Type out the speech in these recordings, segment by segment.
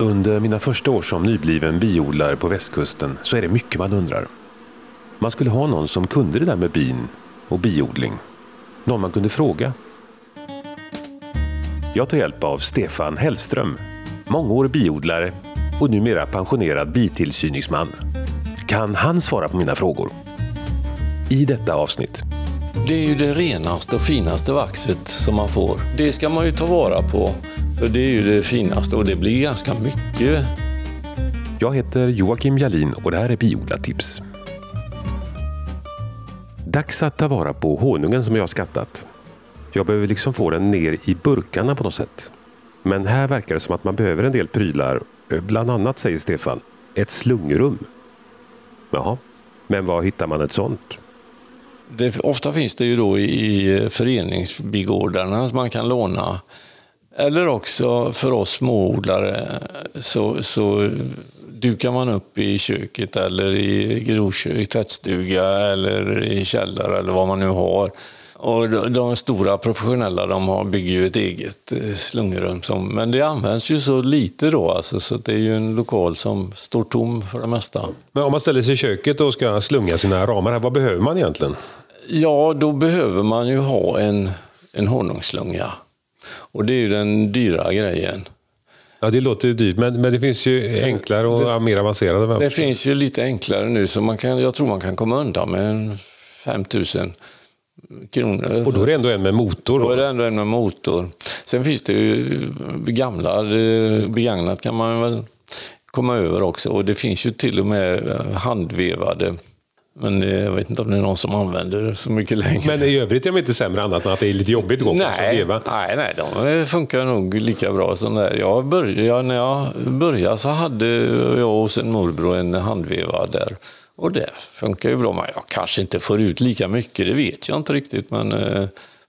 Under mina första år som nybliven biodlare på västkusten så är det mycket man undrar. Man skulle ha någon som kunde det där med bin och biodling. Någon man kunde fråga. Jag tar hjälp av Stefan Hellström, mångårig biodlare och numera pensionerad bitillsyningsman. Kan han svara på mina frågor? I detta avsnitt. Det är ju det renaste och finaste vaxet som man får. Det ska man ju ta vara på, för det är ju det finaste och det blir ganska mycket. Jag heter Joakim Jalin och det här är Biodlartips. Dags att ta vara på honungen som jag har skattat. Jag behöver liksom få den ner i burkarna på något sätt. Men här verkar det som att man behöver en del prylar. Bland annat, säger Stefan, ett slungrum. Jaha, men var hittar man ett sånt? Det, ofta finns det ju då i föreningsbigårdarna som man kan låna. Eller också för oss småodlare så, så dukar man upp i köket eller i grovkök, tvättstuga eller i källare eller vad man nu har. Och de, stora professionella de har, bygger ju ett eget eh, slungrum. Som, men det används ju så lite då, alltså, så det är ju en lokal som står tom för det mesta. Men om man ställer sig i köket och ska slunga sina ramar, här, vad behöver man egentligen? Ja, då behöver man ju ha en, en honungslunga. Och det är ju den dyra grejen. Ja, det låter ju dyrt, men, men det finns ju enklare och det, mer avancerade. Det finns ju lite enklare nu, så man kan, jag tror man kan komma undan med 5000 kronor. Och då är det ändå en med motor? Då, då är det ändå en med motor. Sen finns det ju gamla, begagnat kan man väl komma över också. Och det finns ju till och med handvevade men jag vet inte om det är någon som använder det så mycket längre. Men i övrigt är de inte sämre annat än att det är lite jobbigt att nej? Nej, nej, de funkar nog lika bra som det jag började, När jag började så hade jag hos en morbror en handvevad där. Och det funkar ju bra. Men jag kanske inte får ut lika mycket, det vet jag inte riktigt. Men eh,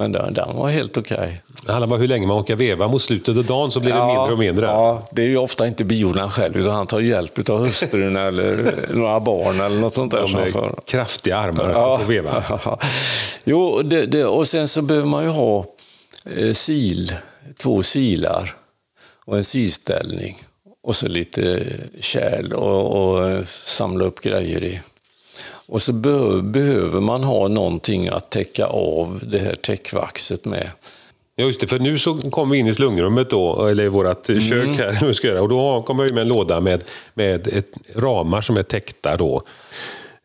men den, den var helt okej. Okay. Det handlar om hur länge man orkar veva. Mot slutet av dagen så blir det mindre och mindre. Ja, det är ju ofta inte biodlaren själv, utan han tar hjälp av hustrun eller några barn eller något sånt där. De för... kraftiga armar ja. för att veva. jo, det, det, och sen så behöver man ju ha eh, sil, två silar och en silställning. Och så lite kärl och, och samla upp grejer i. Och så behöver man ha någonting att täcka av det här täckvaxet med. Ja, just det. För nu så kommer vi in i slungrummet då, eller i vårt mm. kök här, och då kommer vi med en låda med, med ett, ramar som är täckta då.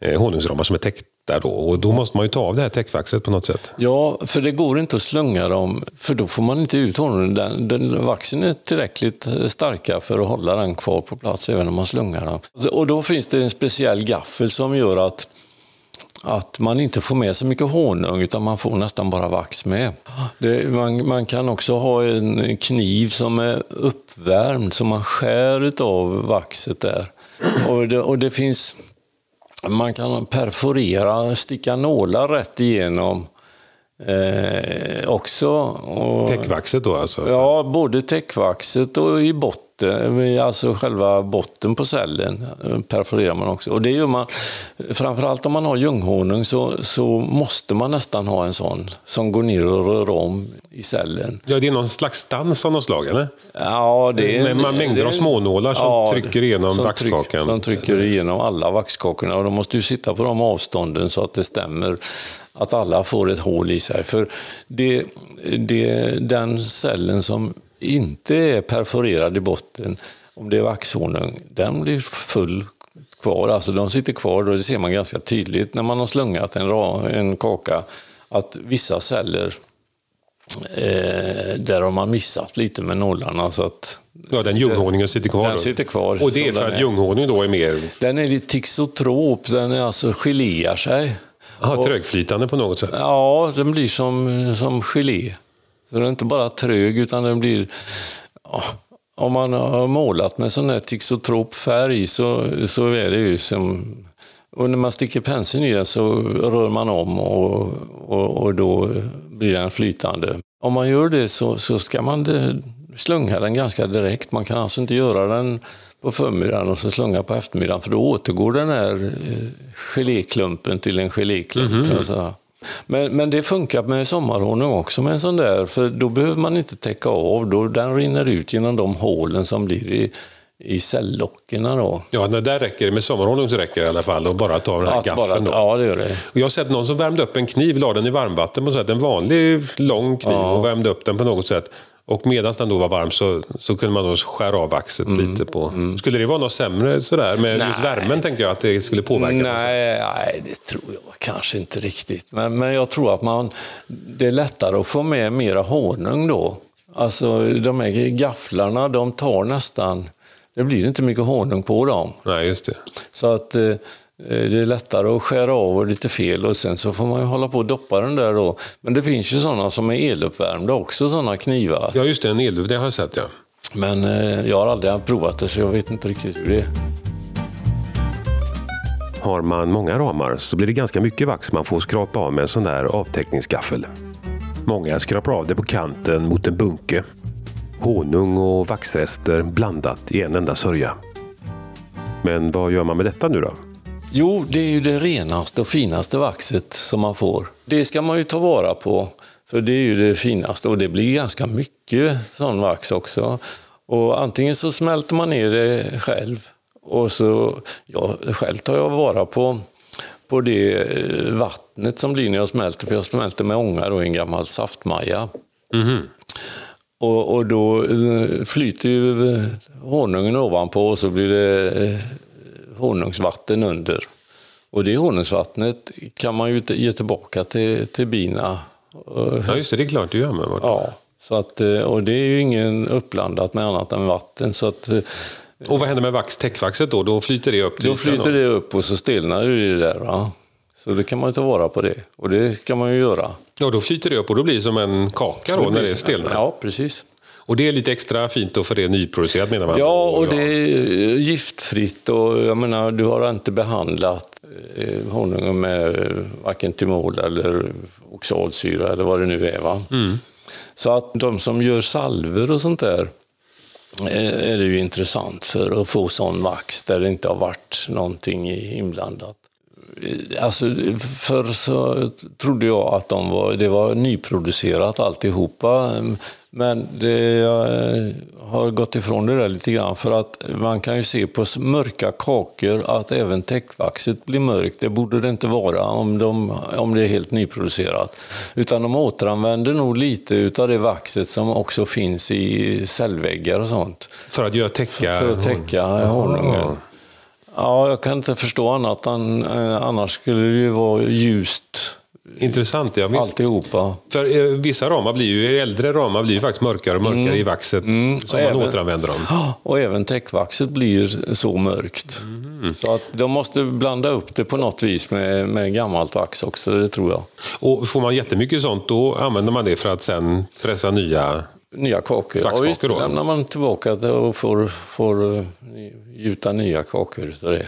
Eh, honungsramar som är täckta då. Och då måste man ju ta av det här täckvaxet på något sätt. Ja, för det går inte att slunga dem, för då får man inte ut honungen. Den, den, vaxen är tillräckligt starka för att hålla den kvar på plats även om man slungar den. Och då finns det en speciell gaffel som gör att att man inte får med så mycket honung utan man får nästan bara vax med. Det, man, man, kan också ha en kniv som är uppvärmd så man skär av vaxet där. Och det, och det finns, man kan perforera, sticka nålar rätt igenom eh, också. Och, täckvaxet då alltså? Ja, både täckvaxet och i botten botten, alltså själva botten på cellen perforerar man också. Och det gör man, framförallt om man har ljunghonung så, så måste man nästan ha en sån som går ner och rör om i cellen. Ja, det är någon slags stans av något slag, eller? Ja, det är... Med mängder det, av smånålar som ja, trycker igenom som vaxkakan. Tryck, som trycker igenom alla vaxkakorna och de måste ju sitta på de avstånden så att det stämmer att alla får ett hål i sig. För det, det, den cellen som inte är perforerad i botten, om det är vaxhonung, den blir full kvar. Alltså de sitter kvar och det ser man ganska tydligt när man har slungat en, en kaka. Att vissa celler, eh, där har man missat lite med nålarna. Så att Ja, den ljunghonungen sitter kvar. Den sitter kvar. Och det är för att ljunghonung då är mer... Den är lite tixotrop, den är alltså geléar sig. Aha, trögflytande på något sätt? Ja, den blir som, som gelé. Så den är inte bara trög utan den blir... Ja, om man har målat med sån här tixotrop färg så, så är det ju som... Och när man sticker penseln i den så rör man om och, och, och då blir den flytande. Om man gör det så, så ska man slunga den ganska direkt. Man kan alltså inte göra den på förmiddagen och så slunga på eftermiddagen för då återgår den här eh, geléklumpen till en geléklump. Mm -hmm. Men, men det funkar med sommarhonung också med en sån där, för då behöver man inte täcka av. Då, den rinner ut genom de hålen som blir i, i cellockerna då. Ja, när där räcker det. Med sommarhonung så räcker det i alla fall att bara ta den här Att gaffeln. bara, ja, det gör det. Och jag har sett någon som värmde upp en kniv, la den i varmvatten på något sätt. En vanlig lång kniv och värmde upp den på något sätt. Och medan den då var varm så, så kunde man då skära av vaxet lite på. Skulle det vara något sämre sådär? Med just Mm. Nej. värmen tänker jag att det skulle påverka. Nej, nej, det tror jag kanske inte riktigt. Men, men jag tror att man, det är lättare att få med mera honung då. Alltså de här gafflarna, de tar nästan... Det blir inte mycket honung på dem. Nej, just det. Så att eh, det är lättare att skära av lite fel och sen så får man ju hålla på och doppa den där då. Men det finns ju sådana som är eluppvärmda också, sådana knivar. Ja, just det. En elluv, det har jag sett ja. Men eh, jag har aldrig provat det så jag vet inte riktigt hur det är. Har man många ramar så blir det ganska mycket vax man får skrapa av med en sån där avtäckningsgaffel. Många skrapar av det på kanten mot en bunke. Honung och vaxrester blandat i en enda sörja. Men vad gör man med detta nu då? Jo, det är ju det renaste och finaste vaxet som man får. Det ska man ju ta vara på, för det är ju det finaste och det blir ganska mycket sån vax också. Och antingen så smälter man ner det själv och så, ja, själv tar jag vara på på det eh, vattnet som blir när jag smälter, för jag smälter med ånga då i en gammal saftmaja. Och, och då eh, flyter ju eh, honungen ovanpå och så blir det honungsvatten under. Och det honungsvattnet kan man ju ge tillbaka till, till bina. Och- Ja, just det. Det är klart du gör. Vad- Ja, så att, eh, och det är ju ingen uppblandat med annat än vatten. Så att, eh, Och vad händer med vax, täckvaxet då? Då flyter det upp till då flyter det upp och så stelnar det där. Va? Så det kan man ju ta vara på det. Och det ska man ju göra. Ja, då flyter det upp och då blir det som en kaka då när det stelnar. Ja, precis. Och det är lite extra fint då för det är nyproducerat menar man? Ja, och det är giftfritt och jag menar, du har inte behandlat eh, honungen med eh, varken timol eller oxalsyra eller vad det nu är. Va? Så att de som gör salver och sånt där eh, är det ju intressant för att få sån vax där det inte har varit någonting inblandat. Alltså, förr så trodde jag att de var, det var nyproducerat alltihopa. Men det, jag har gått ifrån det där lite grann. För att man kan ju se på mörka kakor att även täckvaxet blir mörkt. Det borde det inte vara om, de, om det är helt nyproducerat. Utan de återanvänder nog lite utav det vaxet som också finns i cellväggar och sånt. För att göra täcka... För att täcka honungen. Ja, jag kan inte förstå annat än eh, annars skulle det ju vara ljust Intressant, ja visst. alltihopa. För eh, vissa ramar blir ju, äldre ramar blir ju faktiskt mörkare och mörkare i vaxet som man även- återanvänder dem. Och även täckvaxet blir så mörkt. Så att de måste blanda upp det på något vis med, med gammalt vax också, det tror jag. Och får man jättemycket sånt då använder man det för att sen pressa nya... Nya kakor. Ja, visst, då? lämnar man tillbaka det och får, får eh, gjuta nya kakor utav det.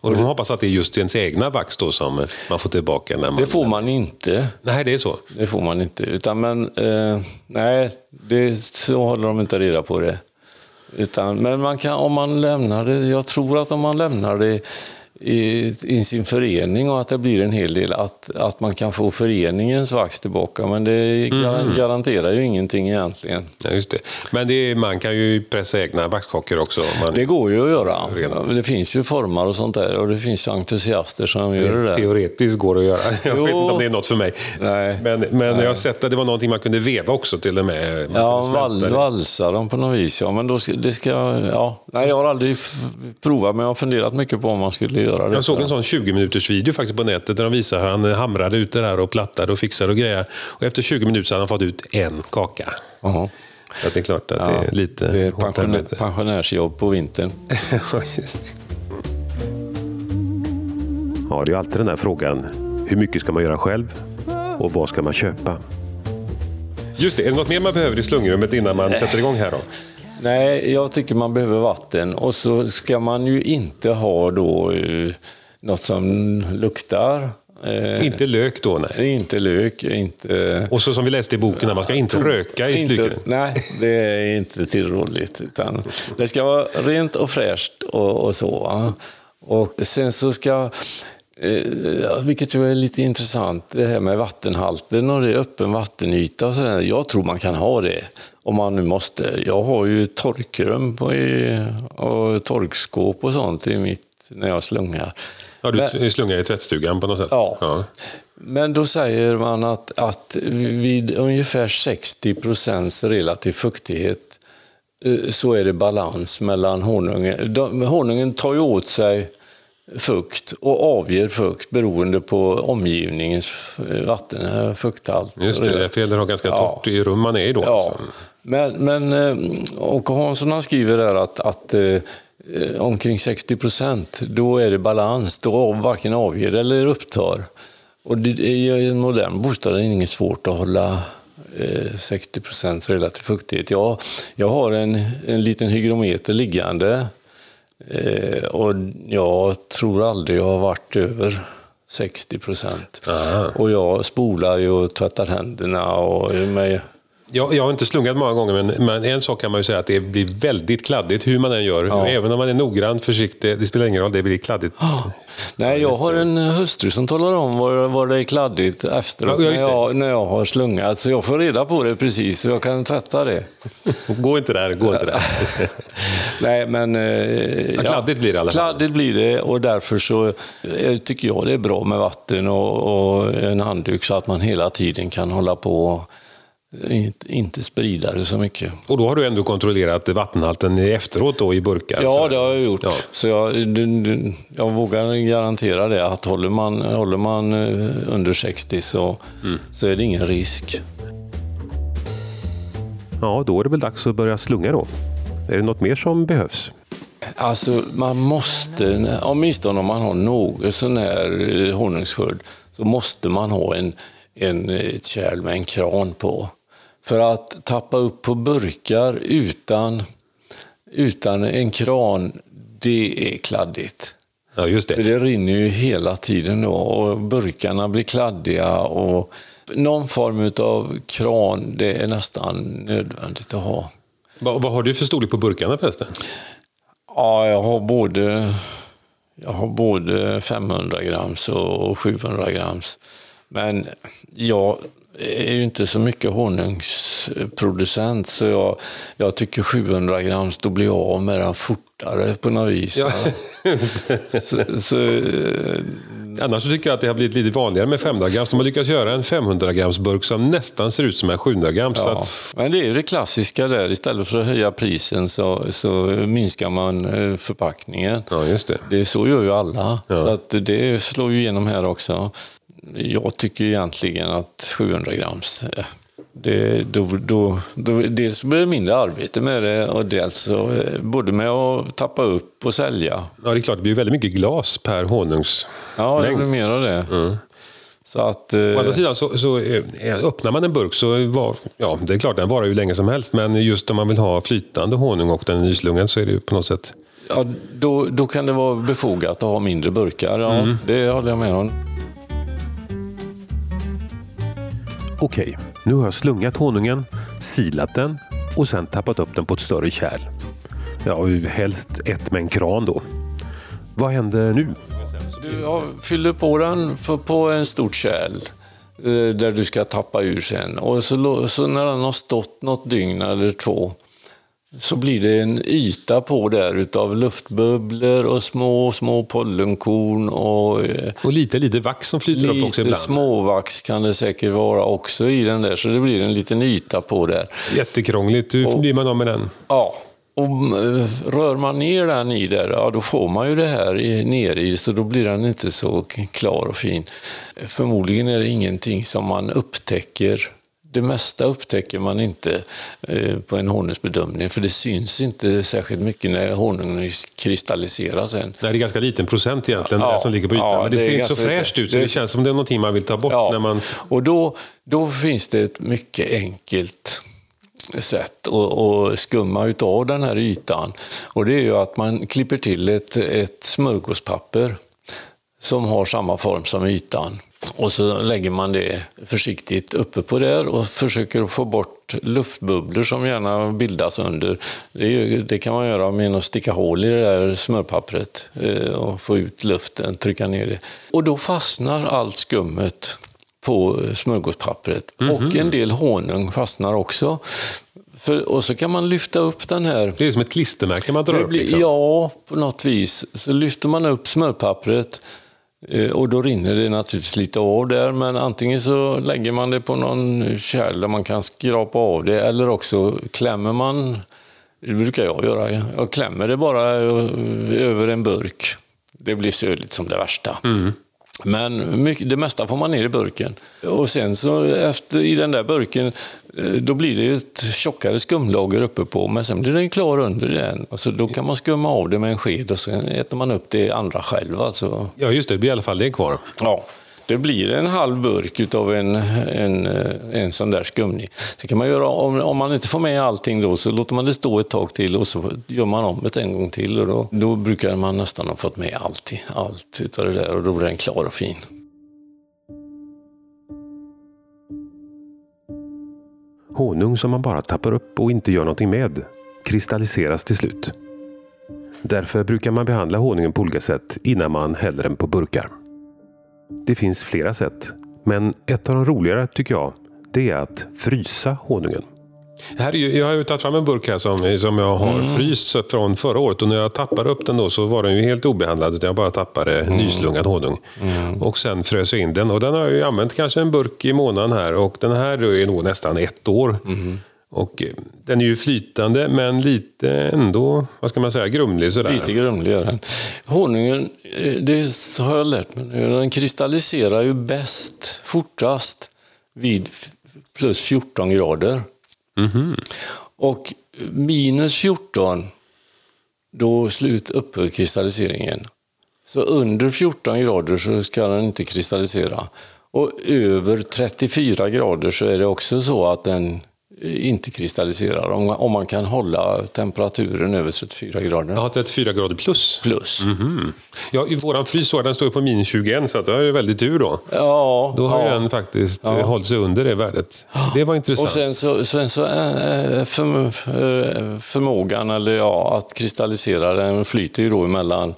Och då får man hoppas att det är just ens egna vax då som man får tillbaka när man... Det får man inte. Nej, det är så. Det får man inte. Utan, men eh, nej, det, så håller de inte reda på det. Utan, men man kan, om man lämnar det, jag tror att om man lämnar det i, i sin förening och att det blir en hel del, att, att man kan få föreningens vax tillbaka. Men det gar, garanterar ju ingenting egentligen. Ja, just det. Men det man kan ju pressa egna vaxkakor också. Man, Det går ju att göra. Redan. Det finns ju formar och sånt där och det finns ju entusiaster som gör det där. Teoretiskt går det att göra. Jag Jo. vet inte om det är något för mig. Nej. Men, men jag har sett att det var någonting man kunde veva också till och med. Man Ja, kunde smälta val, det. valsa dem på något vis. Ja, men då ska, det ska, ja. Nej, jag har aldrig provat, men jag har funderat mycket på om man skulle göra det. Jag såg en sån 20 minuters video faktiskt på nätet där de visade hur han hamrade ut det där och plattade och fixade och grejade. Och efter 20 minuter så hade han fått ut en kaka. Jaha. Så det är klart att Ja, det är lite det är pensionär, pensionärsjobb på vintern. Ja, just. Ja, det är alltid den där frågan. Hur mycket ska man göra själv? Och vad ska man köpa? Just det, är det något mer man behöver i slungrummet innan man sätter igång här då? Nej, jag tycker man behöver vatten. Och så ska man ju inte ha då eh, något som luktar. Eh, Inte lök då, nej. inte lök, inte... Och så som vi läste i boken, man ska inte röka i slukren. nej, det är inte tillrådligt. Utan det ska vara rent och fräscht och, och så. Och sen så ska Eh, vilket är lite intressant, det här med vattenhalten och det är öppen vattenyta. Och så där. Jag tror man kan ha det om man nu måste. Jag har ju torkrum på och torkskåp och sånt i mitt, när jag slungar. Ja, du Men, slungar i tvättstugan på något sätt? Ja. ja. Men då säger man att, att vid ungefär 60 procents relativ fuktighet eh, så är det balans mellan honungen. honungen tar ju åt sig fukt och avger fukt beroende på omgivningens vatten, eh, fukthalt. Just det, därför det att ha ganska torrt ja. i rum man är i då. Ja. Alltså. Men, men och Hansson skriver där att, att eh, omkring 60 procent, då är det balans. Då varken avger eller upptar. Och det, I en modern bostad är det inget svårt att hålla 60 procents relativ fuktighet. Jag, jag har en, en liten hygrometer liggande Eh, och jag tror aldrig jag har varit över 60 procent. Och jag spolar ju och tvättar händerna och med jag, jag har inte slungat många gånger, men, men, en sak kan man ju säga att det blir väldigt kladdigt hur man än gör. Ja. Även om man är noggrann, försiktig, det spelar ingen roll, det blir kladdigt. Ja. Nej, jag har en hustru som talar om var, var det är kladdigt efteråt ja, när, jag, när jag har slungat. Så jag får reda på det precis, så jag kan tvätta det. gå inte där, gå inte där. Nej, men... Eh, ja, kladdigt blir det i alla fall. Kladdigt blir det och därför så eh, tycker jag det är bra med vatten och, och en handduk så att man hela tiden kan hålla på inte sprida det så mycket. Och då har du ändå kontrollerat vattenhalten efteråt då i burkar? Ja, det har jag gjort. Ja. Så jag, jag vågar garantera det, att håller man, håller man eh, under 60 så, mm. så är det ingen risk. Ja, då är det väl dags att börja slunga då. Är det något mer som behövs? Alltså, man måste, åtminstone om man har något sån här eh, honungsskörd, så måste man ha en, en, ett kärl med en kran på. För att tappa upp på burkar utan, utan en kran, det är kladdigt. Ja, just det. För det rinner ju hela tiden då och burkarna blir kladdiga. Och någon form av kran, det är nästan nödvändigt att ha. Vad, vad har du för storlek på burkarna förresten? Ja, jag har både, jag har både 500 grams och 700 grams. Men jag är ju inte så mycket honungsproducent så jag, jag tycker 700 grams, då blir jag av med den fortare på något vis. Ja. så, så, eh, Annars tycker jag att det har blivit lite vanligare med 500 grams. De har lyckats göra en 500 grams burk som nästan ser ut som en 700 grams. Ja. Att... Men det är det klassiska där. Istället för att höja prisen så, så minskar man eh, förpackningen. Ja, just det. det så gör ju alla. Ja. Så att det slår ju igenom här också jag tycker egentligen att 700 grams eh, det, då, då, då, dels blir det mindre arbete med det och dels så, eh, både med att tappa upp och sälja. Ja, det är klart, det blir väldigt mycket glas per honungslängd. Ja, det blir mer av det. Mm. Så att, eh... Å andra sidan, så, så eh, öppnar man en burk så var, ja, det är klart den varar ju länge som helst, men just om man vill ha flytande honung och den är nyslungen så är det ju på något sätt... Ja, då, då kan det vara befogat att ha mindre burkar, ja, mm. det håller jag med om. Okej, nu har jag slungat honungen, silat den och sen tappat upp den på ett större kärl. Ja, helst ett med en kran då. Vad händer nu? Du fyller på den på en stort kärl eh, där du ska tappa ur sen. Och så, så när den har stått något dygn eller två så blir det en yta på där utav luftbubblor och små, små pollenkorn. Och, eh, och lite, lite vax som flyter upp också ibland. Lite småvax kan det säkert vara också i den där, så det blir en liten yta på där. Jättekrångligt, hur och, blir man av med den? Ja, och eh, rör man ner den i där, ja, då får man ju det här nere i, så då blir den inte så klar och fin. Förmodligen är det ingenting som man upptäcker det mesta upptäcker man inte eh, på en honungsbedömning för det syns inte särskilt mycket när honungen kristalliseras sen. det är ganska liten procent egentligen ja, som ligger på ytan, ja, men det, det ser inte så fräscht ut. Så det, det känns som det är någonting man vill ta bort. Ja, när man... och då, då finns det ett mycket enkelt sätt att skumma utav den här ytan. Och det är ju att man klipper till ett, ett smörgåspapper som har samma form som ytan. Och så lägger man det försiktigt uppe på där och försöker få bort luftbubblor som gärna bildas under. Det, det kan man göra med att sticka hål i det där smörpappret eh, och få ut luften, trycka ner det. Och då fastnar allt skummet på smörgåspappret. Mm -hmm. Och en del honung fastnar också. För, och så kan man lyfta upp den här... Det är som ett klistermärke man drar upp? Liksom. Ja, på något vis. Så lyfter man upp smörpappret och då rinner det naturligtvis lite av där, men antingen så lägger man det på någon kärl där man kan skrapa av det, eller också klämmer man, det brukar jag göra, jag klämmer det bara över en burk. Det blir söligt som det värsta. Mm. Men mycket, det mesta får man ner i burken. Och sen så efter, i den där burken, eh, då blir det ett tjockare skumlager uppe på, men sen blir den klar under den. Och så då kan man skumma av det med en sked och sen äter man upp det andra själv. Alltså. Ja, just det. Det blir i alla fall det kvar. Ja. Det blir en halv burk av en, en, en sån där skumning. Så kan man göra, om, om man inte får med allting då så låter man det stå ett tag till och så gör man om det en gång till. Och då, då brukar man nästan ha fått med allt, allt utav det där och då blir den klar och fin. Honung som man bara tappar upp och inte gör någonting med kristalliseras till slut. Därför brukar man behandla honungen på olika sätt innan man häller den på burkar. Det finns flera sätt, men ett av de roligare tycker jag, det är att frysa honungen. Här är ju, jag har ju tagit fram en burk här som, som jag har mm. fryst från förra året och när jag tappade upp den då så var den ju helt obehandlad. Utan jag bara tappade mm. nyslungad honung. Mm. Och sen frös jag in den och den har jag ju använt kanske en burk i månaden här och den här är nog nästan ett år. Mm. Och eh, den är ju flytande men lite ändå, vad ska man säga, grumlig sådär. Lite grumlig är den. Honungen, eh, det har jag lärt mig nu, den kristalliserar ju bäst, fortast, vid plus 14 grader. Mm -hmm. Och minus 14, då slut upphör kristalliseringen. Så under 14 grader så ska den inte kristallisera. Och över 34 grader så är det också så att den inte kristalliserar. Om, om man kan hålla temperaturen över 34 grader. Ja, 34 grader plus. Plus. Mm -hmm. Ja, i våran frys den står på minus 21 så det är ju väldigt tur då. Ja, då har ja. den faktiskt ja. hållit sig under det värdet. Det var intressant. Och sen så, sen så äh, för, äh, förmågan eller ja, att kristallisera den flyter ju då emellan Eh,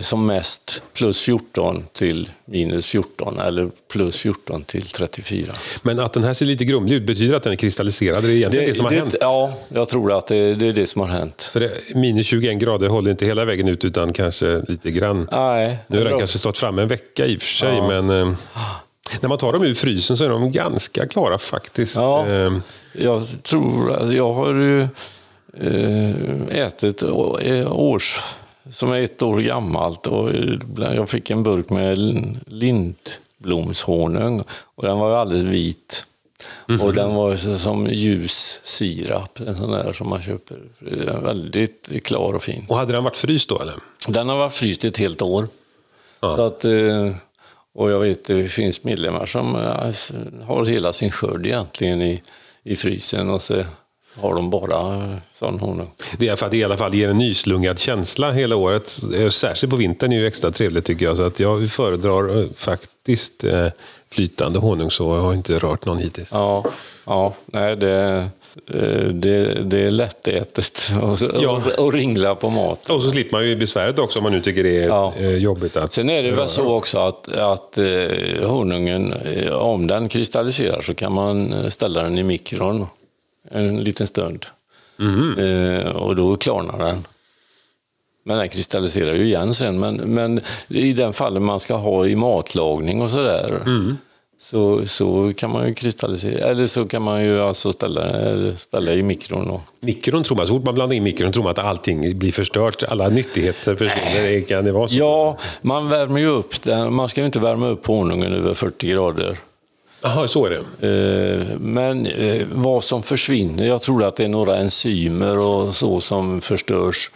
som mest plus 14 till minus 14 eller plus 14 till 34. Men att den här ser lite grumlig ut, betyder att den är kristalliserad? Det är egentligen det, det som har hänt? Ja, jag tror att det, det, är det som har hänt. För det, minus 21 grader håller inte hela vägen ut utan kanske lite grann. Nej, nu har den kanske stått framme en vecka i och för sig, ja. men eh, när man tar dem ur frysen så är de ganska klara faktiskt. Ja, eh, jag tror, jag har ju ätit års som är ett år gammalt och jag fick en burk med lindblomshonung och den var alldeles vit. Mm -hmm. Och den var som ljus sirap, en sån där som man köper. Väldigt klar och fin. Och hade den varit fryst då eller? Den har varit fryst ett helt år. Ja. Så att, eh, och jag vet det finns medlemmar som eh, har hela sin skörd egentligen i, i frysen och så har de bara sån honung. Det är för att det i alla fall ger en nyslungad känsla hela året. Särskilt på vintern är det extra trevligt tycker jag. Så att jag föredrar eh, faktiskt eh, flytande honung så jag har inte rört någon hittills. Ja, ja nej det... Eh, det, det är lättätet och, ja. och, och ringla på mat. Och så slipper man ju besväret också om man nu tycker det är ja. jobbigt. Att Sen är det väl så också att, att honungen, om den kristalliserar så kan man ställa den i mikron en liten stund. Mm. Eh, och då klarnar den. Men den kristalliserar ju igen sen. Men, men i den fallen man ska ha i matlagning och sådär. Mm. Så, så kan man ju kristallisera, eller så kan man ju alltså ställa, ställa i mikron. Och... Mikron tror man, så fort man blandar in mikron tror man att allting blir förstört, alla nyttigheter försvinner. Kan det vara så? Ja, man värmer ju upp den. Man ska ju inte värma upp honungen över 40 grader. Jaha, så är det. Eh, men eh, vad som försvinner, jag tror att det är några enzymer och så som förstörs.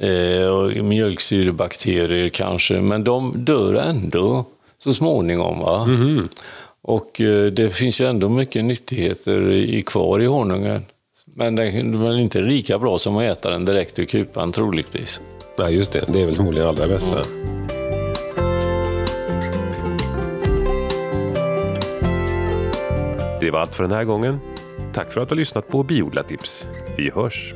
Eh, och mjölksyrebakterier kanske, men de dör ändå så småningom. Va? Mm. Och det finns ju ändå mycket nyttigheter kvar i honungen. Men den är inte lika bra som att äta den direkt ur kupan troligtvis. Nej, just det. Det är väl förmodligen allra bästa. Mm. det var allt för den här gången. Tack för att du har lyssnat på Biodlatips. Vi hörs!